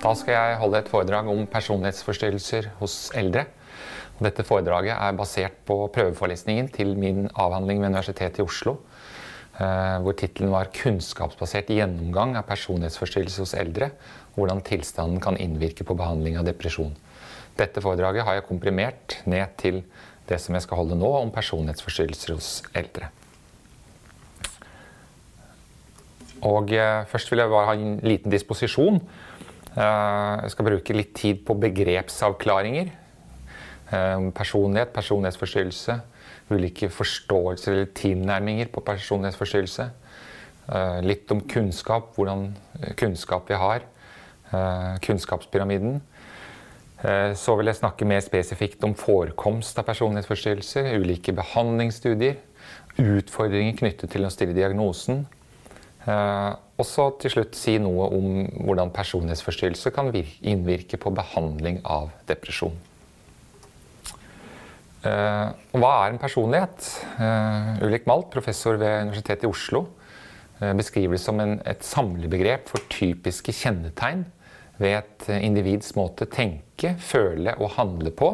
Da skal jeg holde et foredrag om personlighetsforstyrrelser hos eldre. Dette foredraget er basert på prøveforelesningen til min avhandling ved Universitetet i Oslo, eh, hvor tittelen var 'Kunnskapsbasert gjennomgang av personlighetsforstyrrelser hos eldre'. Hvordan tilstanden kan innvirke på behandling av depresjon. Dette foredraget har jeg komprimert ned til det som jeg skal holde nå, om personlighetsforstyrrelser hos eldre. Og eh, Først vil jeg bare ha en liten disposisjon. Eh, jeg skal bruke litt tid på begrepsavklaringer. Eh, personlighet, personlighetsforstyrrelse. Ulike forståelser eller tilnærminger på personlighetsforstyrrelse. Eh, litt om kunnskap, hvordan kunnskap vi har. Kunnskapspyramiden. Så vil jeg snakke mer spesifikt om forekomst av personlighetsforstyrrelser. Ulike behandlingsstudier. Utfordringer knyttet til å stille diagnosen. Og så til slutt si noe om hvordan personlighetsforstyrrelse kan innvirke på behandling av depresjon. Og hva er en personlighet? Uh, Ulrik Malt, professor ved Universitetet i Oslo, beskriver det som en, et samlebegrep for typiske kjennetegn ved et individs måte tenke, føle og handle på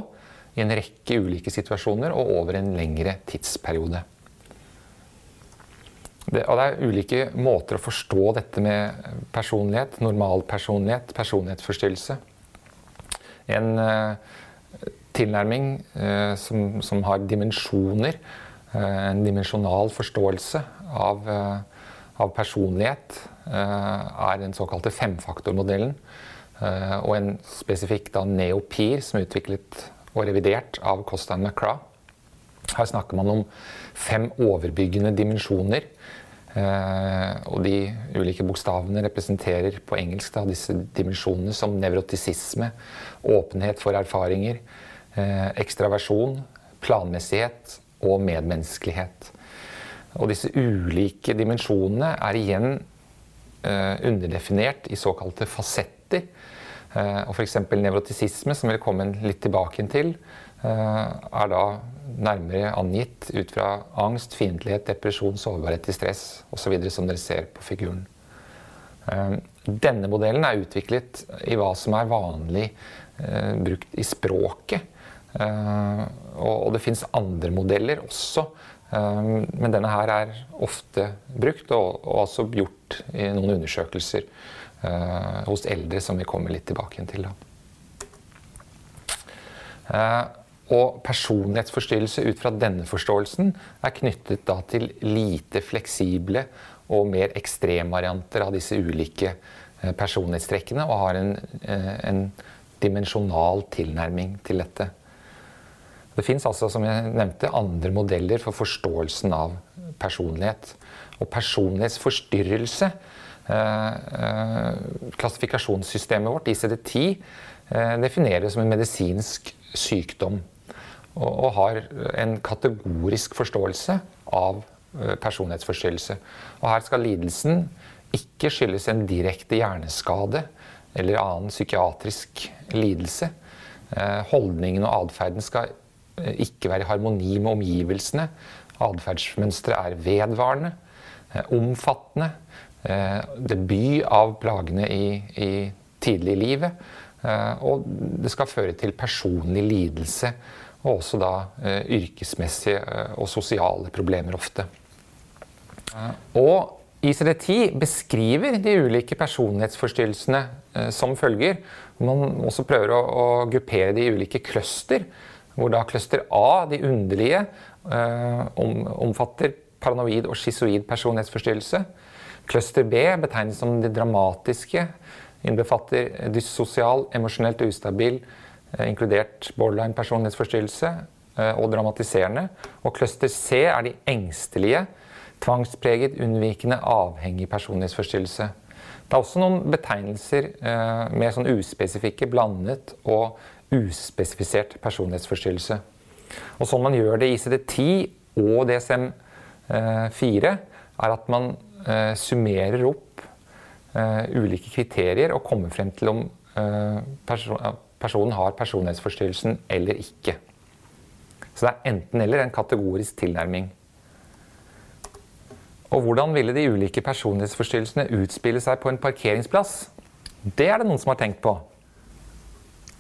i en rekke ulike situasjoner og over en lengre tidsperiode. Det, og det er ulike måter å forstå dette med personlighet, normalpersonlighet, personlighetsforstyrrelse. En uh, tilnærming uh, som, som, har dimensjoner, uh, en dimensjonal forståelse av, av personlighet, er den såkalte femfaktormodellen. og en spesifikk da, neopir som er utviklet og revidert av Costan McCraw. Her snakker man om fem overbyggende dimensjoner Eh, og de ulike bokstavene representerer på engelsk da, disse dimensjonene som nevrotisisme, åpenhet for erfaringer, eh, ekstraversjon, planmessighet og medmenneskelighet. Og disse ulike dimensjonene er igjen eh, underdefinert i såkalte fasetter. Og f.eks. nevrotisisme, som vil komme litt tilbake til, er da nærmere angitt ut fra angst, fiendtlighet, depresjon, sårbarhet til stress osv. som dere ser på figuren. Eh, denne modellen er utviklet i hva som er vanlig eh, brukt i språket. Eh, og det fins andre modeller også, men denne her er ofte brukt og også gjort i noen undersøkelser hos eldre, som vi kommer litt tilbake til. da. Og personlighetsforstyrrelse ut fra denne forståelsen er knyttet til lite fleksible og mer ekstremvarianter av disse ulike eh, personlighetstrekkene, og har en, eh, en dimensjonal tilnærming til dette. Det fins altså, som jeg nevnte, andre modeller for forståelsen av personlighet. Og personlighetsforstyrrelse eh, Klassifikasjonssystemet vårt, ICD-10, defineres som en medisinsk sykdom og, har en kategorisk forståelse av eh, personlighetsforstyrrelse. Og her skal lidelsen ikke skyldes en direkte hjerneskade eller annen psykiatrisk lidelse. Eh, holdningen og atferden skal eh, ikke være i harmoni med omgivelsene. Atferdsmønsteret er vedvarende, omfattende. Debut av plagene i, i tidlig i livet. Og det skal føre til personlig lidelse og også da eh, yrkesmessige eh, og sosiale problemer ofte. Og ICD-10 beskriver de ulike personlighetsforstyrrelsene eh, som følger. Man også prøver å, å gruppere de ulike cluster, hvor da cluster A, de underlige, om, omfatter paranoid og schizoid personlighetsforstyrrelse. Cluster B betegnes som det dramatiske, innbefatter dyssosial, emosjonelt ustabil, Eh, inkludert borderline personlighetsforstyrrelse eh, og dramatiserende. Og cluster C er de engstelige, tvangspreget, unnvikende, avhengig personlighetsforstyrrelse. Det er også noen betegnelser eh, med sånn uspesifikke, blandet og uspesifisert personlighetsforstyrrelse. Og sånn man gjør det i ICD-10 og DSM-4, er at man summerer opp ulike kriterier og kommer frem til om personen har personlighetsforstyrrelsen eller ikke. Så det er enten-eller en kategorisk tilnærming. Og hvordan ville de ulike personlighetsforstyrrelsene utspille seg på en parkeringsplass? Det er det noen som har tenkt på.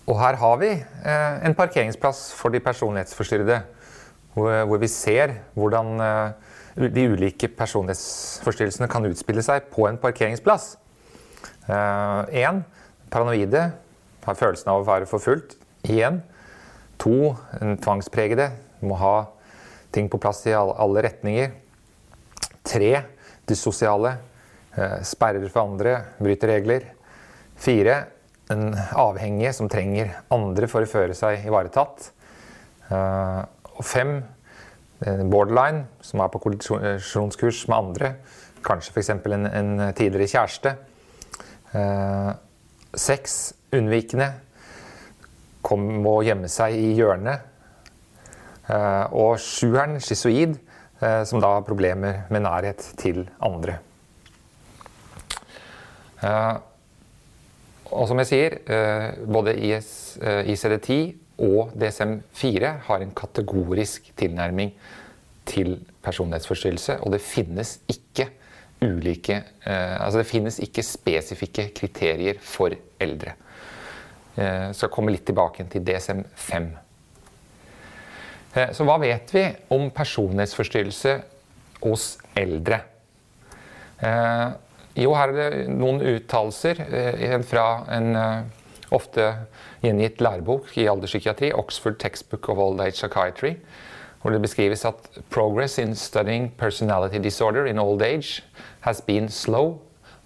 Og her har vi eh, en parkeringsplass for de personlighetsforstyrrede. Hvor, vi ser hvordan eh, de ulike personlighetsforstyrrelsene kan utspille seg på en parkeringsplass. Én eh, paranoide har følelsen av å være forfulgt. Én. To tvangspregede må ha ting på plass i alle retninger. Tre dyssosiale. Eh, sperrer for andre, bryter regler. Fire en avhengige som trenger andre for å føre seg ivaretatt. Eh, og fem borderline, som er på kollisjonskurs med andre. Kanskje f.eks. En, en tidligere kjæreste. Eh, seks unnvikende. Kom, må gjemme seg i hjørnet. Og sjueren, schizoid, som da har problemer med nærhet til andre. Og som jeg sier, eh, både ICD-10 eh, og DSM-4 har en kategorisk tilnærming til personlighetsforstyrrelse, og det finnes ikke ulike eh, Altså det finnes ikke spesifikke kriterier for eldre. Jeg skal komme litt tilbake til DSM-5. Så hva vet vi om personlighetsforstyrrelse hos eldre? Jo, her er det noen uttalelser eh, fra en eh, ofte gjengitt lærebok i alderspsykiatri, Oxford Textbook of Old Age Psychiatry, hvor det beskrives at 'progress in studying personality disorder in old age has been slow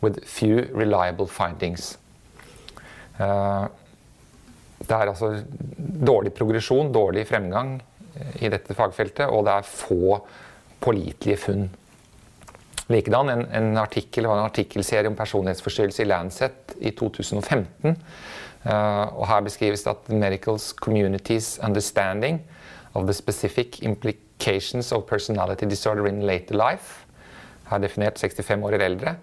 with few reliable findings'. Eh, det er altså dårlig progresjon, dårlig fremgang i dette fagfeltet, og det er få pålitelige funn. Likedan en, en, artikkel en artikkelserie om personlighetsforstyrrelse i Lancet i 2015. Uh, eh, og her beskrives det at the medicals community's understanding of the specific implications of personality disorder in later life, her definert 65 år eller eldre,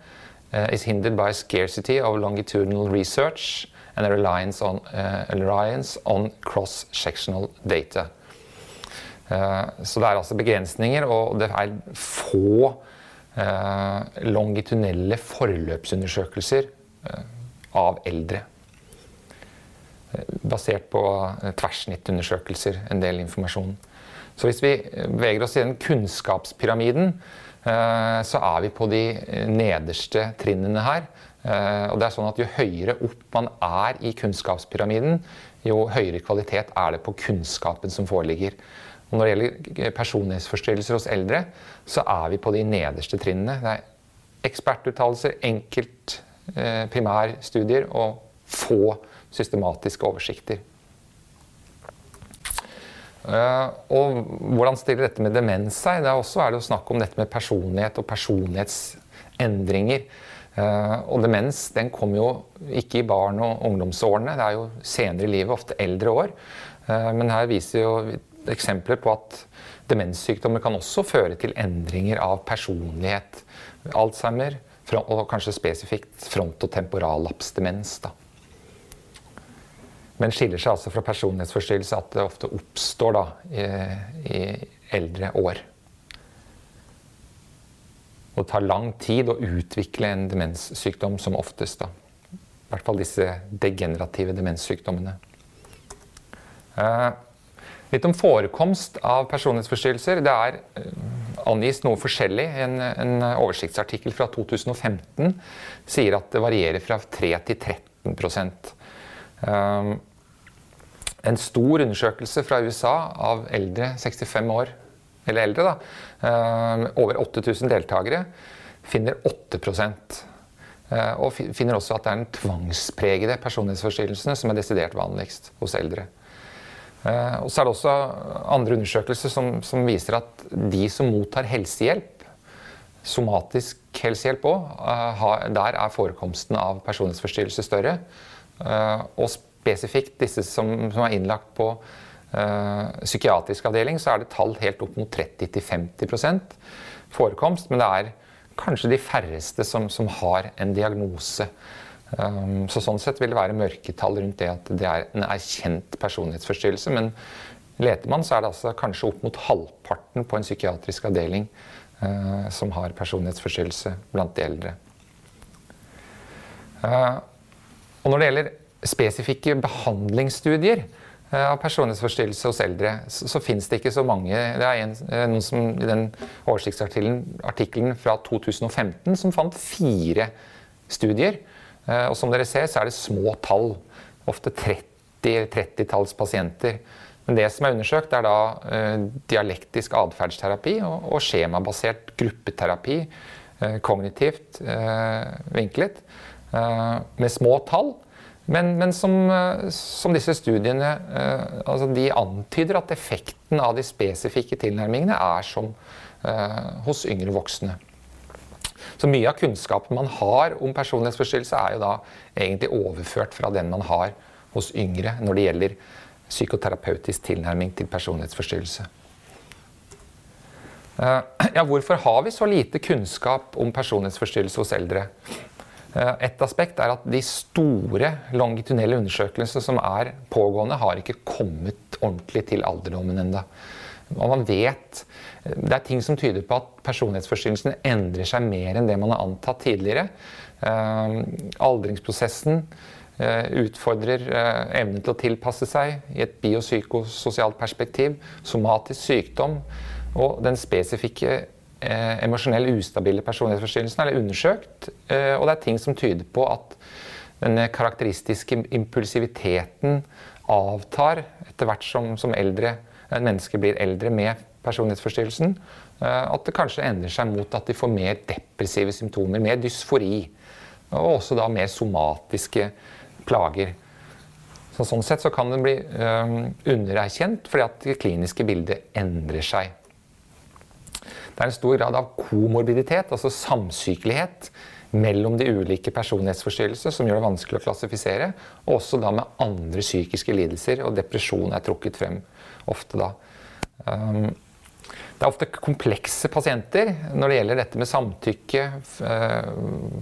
uh, is hindered by scarcity of longitudinal research and a reliance on, uh, reliance on cross-sectional data. så det er altså begrensninger, og det er få longitudinelle forløpsundersøkelser eh, av eldre. Eh, basert på tverrsnittundersøkelser, en del informasjon. Så hvis vi beveger oss i den kunnskapspyramiden, så er vi på de nederste trinnene her. Og det er sånn at Jo høyere opp man er i kunnskapspyramiden, jo høyere kvalitet er det på kunnskapen som foreligger. Og når det gjelder personlighetsforstyrrelser hos eldre, så er vi på de nederste trinnene. Det er ekspertuttalelser, enkelt eh, primærstudier og få systematiske oversikter. Uh, og hvordan stiller dette med demens seg? Det er også er det å snakke om dette med personlighet og personlighetsendringer. Uh, og demens den kommer jo ikke i barn- og ungdomsårene, det er jo senere i livet, ofte eldre år. Men her viser jo eksempler på at demenssykdommer kan også føre til endringer av personlighet. Alzheimer og kanskje spesifikt frontotemporallapsdemens. Da. Men skiller seg altså fra personlighetsforstyrrelse at det ofte oppstår da, i, i eldre år. Og det tar lang tid å utvikle en demenssykdom som oftest. Da. I hvert fall disse degenerative demenssykdommene. Eh, Litt om forekomst av personlighetsforstyrrelser. Det er eh, angis noe forskjellig. En, en, oversiktsartikkel fra 2015 sier at det varierer fra 3 til 13 um, En stor undersøkelse fra USA av eldre 65 år, eller eldre, da, um, over 8000 deltakere, finner 8 uh, og finner også at det er den tvangspregede personlighetsforstyrrelsen som er desidert vanligst hos eldre. Eh, og så er det også andre undersøkelser som, som viser at de som mottar helsehjelp, somatisk helsehjelp òg, eh, der er forekomsten av personlighetsforstyrrelse større. Eh, og spesifikt disse som, som er innlagt på psykiatrisk avdeling, så er det tall helt opp mot 30-50% forekomst. Men det er kanskje de færreste som, som har en diagnose. Um, så sånn sett vil det være mørketall rundt det at det er en erkjent personlighetsforstyrrelse. Men leter man, så er det altså kanskje opp mot halvparten på en psykiatrisk avdeling uh, som har personlighetsforstyrrelse blant de eldre. Uh, Og når det gjelder spesifikke behandlingsstudier av personlighetsforstyrrelse hos eldre, så, så fins det ikke så mange. Det er en, noen som i den oversiktsartikkelen fra 2015 som fant fire studier. Og som dere ser, så er det små tall. Ofte 30-30-talls pasienter. Men det som er undersøkt, er da eh, dialektisk atferdsterapi og, skjemabasert gruppeterapi. Eh, kognitivt eh, vinklet. Eh, med små tall. Men, men som, eh, som, disse studiene eh, altså de antyder at effekten av de spesifikke tilnærmingene er som hos yngre voksne. Så mye av kunnskapen man har om personlighetsforstyrrelse, er jo da egentlig overført fra den man har hos yngre når det gjelder psykoterapeutisk tilnærming til personlighetsforstyrrelse. Eh, ja, hvorfor har vi så lite kunnskap om personlighetsforstyrrelse hos eldre? Eh, et aspekt er at de store longitudinelle undersøkelsene som er pågående, har ikke kommet ordentlig til alderdommen ennå. Og man vet Det er ting som tyder på at personlighetsforstyrrelsen endrer seg mer enn det man har antatt tidligere. Eh, aldringsprosessen Eh, utfordrer eh, evnen til å tilpasse seg i et biopsykososialt perspektiv, somatisk sykdom og den spesifikke eh, emosjonell ustabile personlighetsforstyrrelsen er undersøkt. og det er ting som tyder på at denne karakteristiske impulsiviteten avtar etter hvert som, som eldre, mennesker blir eldre med personlighetsforstyrrelsen. At det kanskje endrer seg mot at de får mer depressive symptomer, mer dysfori. Og også da mer somatiske plager. Så sånn sett så kan den bli um, undererkjent fordi at det kliniske bildet endrer seg. Det er en stor grad av komorbiditet, altså samsykelighet, mellom de ulike personlighetsforstyrrelser som gjør det vanskelig å klassifisere, og også da med andre psykiske lidelser, og depresjon er trukket frem ofte da. Um, det er ofte komplekse pasienter når det gjelder dette med samtykke. Eh,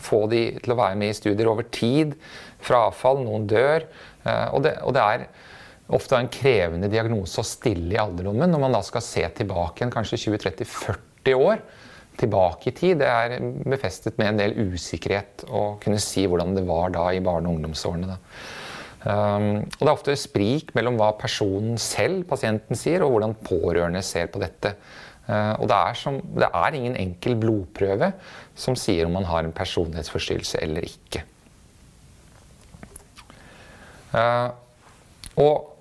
få de til å være med i studier over tid. Frafall, noen dør. Eh, og det, og det er ofte en krevende diagnose å stille i alderdommen når man da skal se tilbake igjen kanskje 20-30-40 år tilbake i tid. Det er befestet med en del usikkerhet å kunne si hvordan det var da i barne- og ungdomsårene. Da. Um, og det er ofte sprik mellom hva personen selv, pasienten, sier, og hvordan pårørende ser på dette. Uh, og det er, som, det er, ingen enkel blodprøve som sier om man har en personlighetsforstyrrelse eller ikke. Uh, og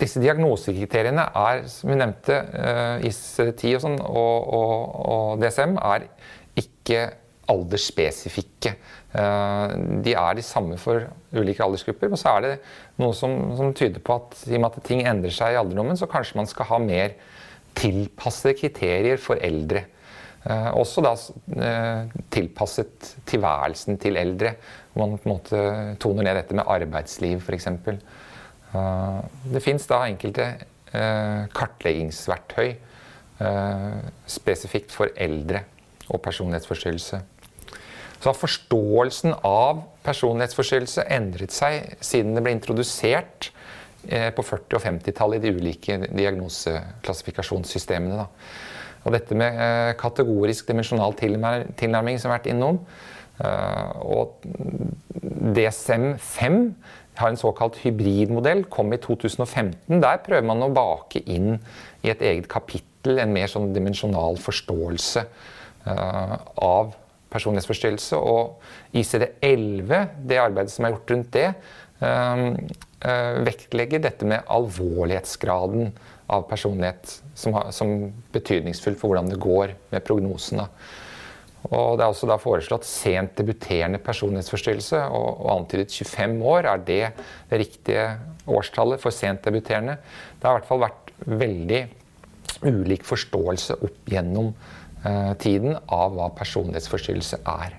disse diagnosekriteriene er, som vi nevnte, uh, ICD-10 og, sånn, og, og, og, DSM, er ikke aldersspesifikke. Eh, de er de samme for ulike aldersgrupper. Og så er det noe som, som, tyder på at i og med at ting endrer seg i alderdommen, så kanskje man skal ha mer tilpassede kriterier for eldre. Eh, også da eh, tilpasset tilværelsen til eldre. Hvor man på en måte toner ned dette med arbeidsliv, f.eks. Eh, det fins da enkelte kartleggingsverktøy spesifikt for eldre og personlighetsforstyrrelse. Så har forståelsen av personlighetsforstyrrelse endret seg siden det ble introdusert eh, på 40- og 50-tallet i de ulike diagnoseklassifikasjonssystemene. Og dette med eh, kategorisk dimensjonal tilnærming som har vært innom, eh, og DSM-5 har en såkalt hybridmodell, kom i 2015. Der prøver man å bake inn i et eget kapittel en mer sånn dimensjonal forståelse av personlighetsforstyrrelse. Og ICD-11, det arbeidet som er gjort rundt det, ehm, eh, vektlegger dette med alvorlighetsgraden av personlighet som, har, som betydningsfull for hvordan det går med prognosen. Og Det er også da foreslått sent debuterende personlighetsforstyrrelse, og, og antydet 25 år er det det riktige årstallet for sent debuterende. Det har i hvert fall vært veldig ulik forståelse opp gjennom tiden av hva personlighetsforstyrrelse er.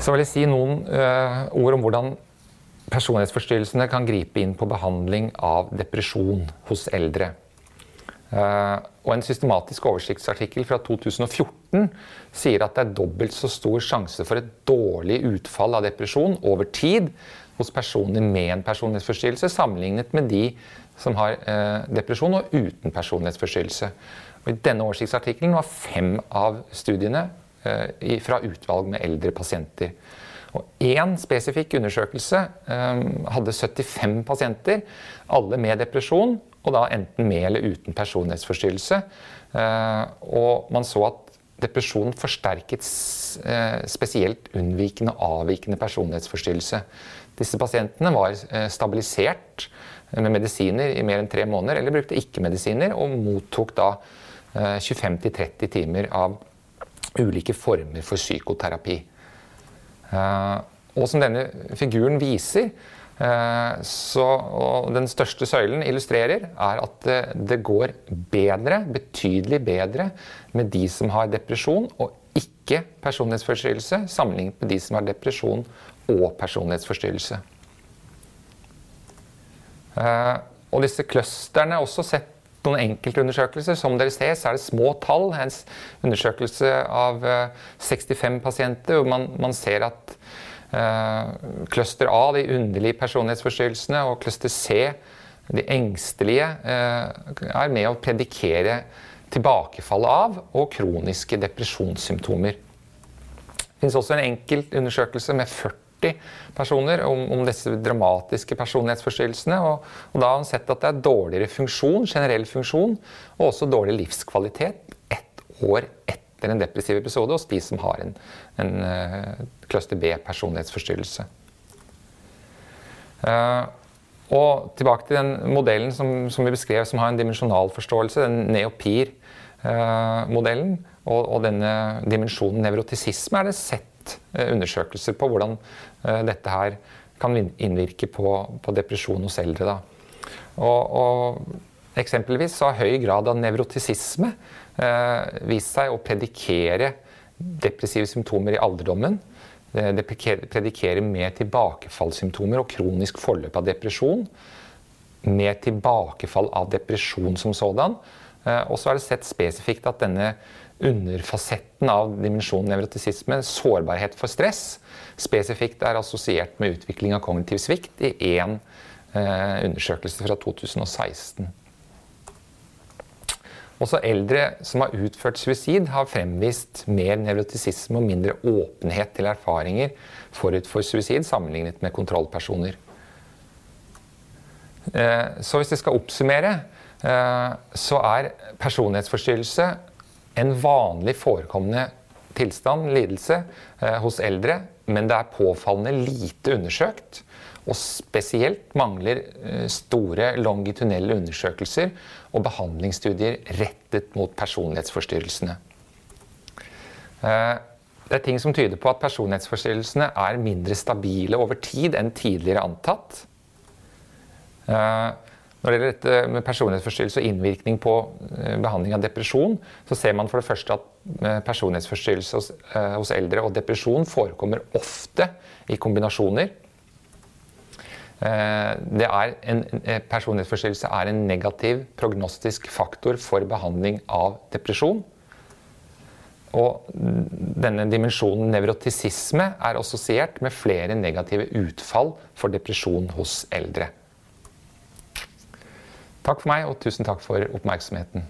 Så vil jeg si noen uh, ord om hvordan personlighetsforstyrrelsene kan gripe inn på behandling av depresjon hos eldre. Uh, og En systematisk oversiktsartikkel fra 2014 sier at det er dobbelt så stor sjanse for et dårlig utfall av depresjon over tid hos personer med en personlighetsforstyrrelse sammenlignet med de som har eh, depresjon og uten personlighetsforstyrrelse. I denne oversiktsartikkelen var fem av studiene eh, fra utvalg med eldre pasienter. Og én spesifikk undersøkelse eh, hadde 75 pasienter, alle med depresjon, og da enten med eller uten personlighetsforstyrrelse. Og man så at depresjon forsterket spesielt unnvikende og avvikende personlighetsforstyrrelse. Disse pasientene var stabilisert med medisiner i mer enn tre måneder, eller brukte ikke medisiner og mottok da 25-30 timer av ulike former for psykoterapi. Eh, og som denne figuren viser, eh, så, og den største søylen illustrerer, er at det, det, går bedre, betydelig bedre, med de som har depresjon og ikke personlighetsforstyrrelse, sammenlignet med de som har depresjon og personlighetsforstyrrelse. Eh, og disse clusterne er også sett noen enkeltundersøkelser. Som dere ser, så er det små tall. En undersøkelse av 65 eh, pasienter hvor man, man ser at cluster A, de underlige personlighetsforstyrrelsene, og cluster C, de engstelige, uh, er med å predikere tilbakefallet av og kroniske depresjonssymptomer. Det finnes også en enkelt undersøkelse med 40 personer om, om disse dramatiske personlighetsforstyrrelsene. Og, og, da har han sett at det er dårligere funksjon, generell funksjon, og også dårlig livskvalitet ett år etter en depressiv episode hos de som har en, en uh, cluster B-personlighetsforstyrrelse. Uh, og tilbake til den modellen som, som, vi beskrev, som har en dimensjonal forståelse, den neopir-modellen. Uh, og, og, denne dimensjonen nevrotisisme er det sett undersøkelser på hvordan Eh, dette her kan innvirke på, på depresjon hos eldre. Og, og, eksempelvis har høy grad av nevrotisisme eh, vist seg å predikere depressive symptomer i alderdommen. Eh, det predikerer mer tilbakefallssymptomer og kronisk forløp av depresjon. Mer tilbakefall av depresjon som sådan. Eh, og så er det sett spesifikt at denne underfasetten av dimensjonen nevrotisisme, sårbarhet for stress, spesifikt er assosiert med utvikling av kognitiv svikt i én eh, undersøkelse fra 2016. Også eldre som har utført suicid, har fremvist mer nevrotisisme og mindre åpenhet til erfaringer forut for suicid sammenlignet med kontrollpersoner. Eh, så hvis jeg skal oppsummere, eh, så er personlighetsforstyrrelse en vanlig forekommende tilstand, lidelse, eh, hos eldre, men det er påfallende lite undersøkt. Og spesielt mangler eh, store longitudinelle undersøkelser og behandlingsstudier rettet mot personlighetsforstyrrelsene. Eh, det er ting som tyder på at personlighetsforstyrrelsene er mindre stabile over tid enn tidligere antatt. Når det gjelder dette med personlighetsforstyrrelse og innvirkning på eh, behandling av depresjon, så ser man for det første at eh, personlighetsforstyrrelse hos, eh, hos eldre og depresjon forekommer ofte i kombinasjoner. Er en, personlighetsforstyrrelse er en negativ prognostisk faktor for behandling av depresjon. Og denne dimensjonen nevrotisisme er assosiert med flere negative utfall for depresjon hos eldre. Takk for meg, og tusen takk for oppmerksomheten.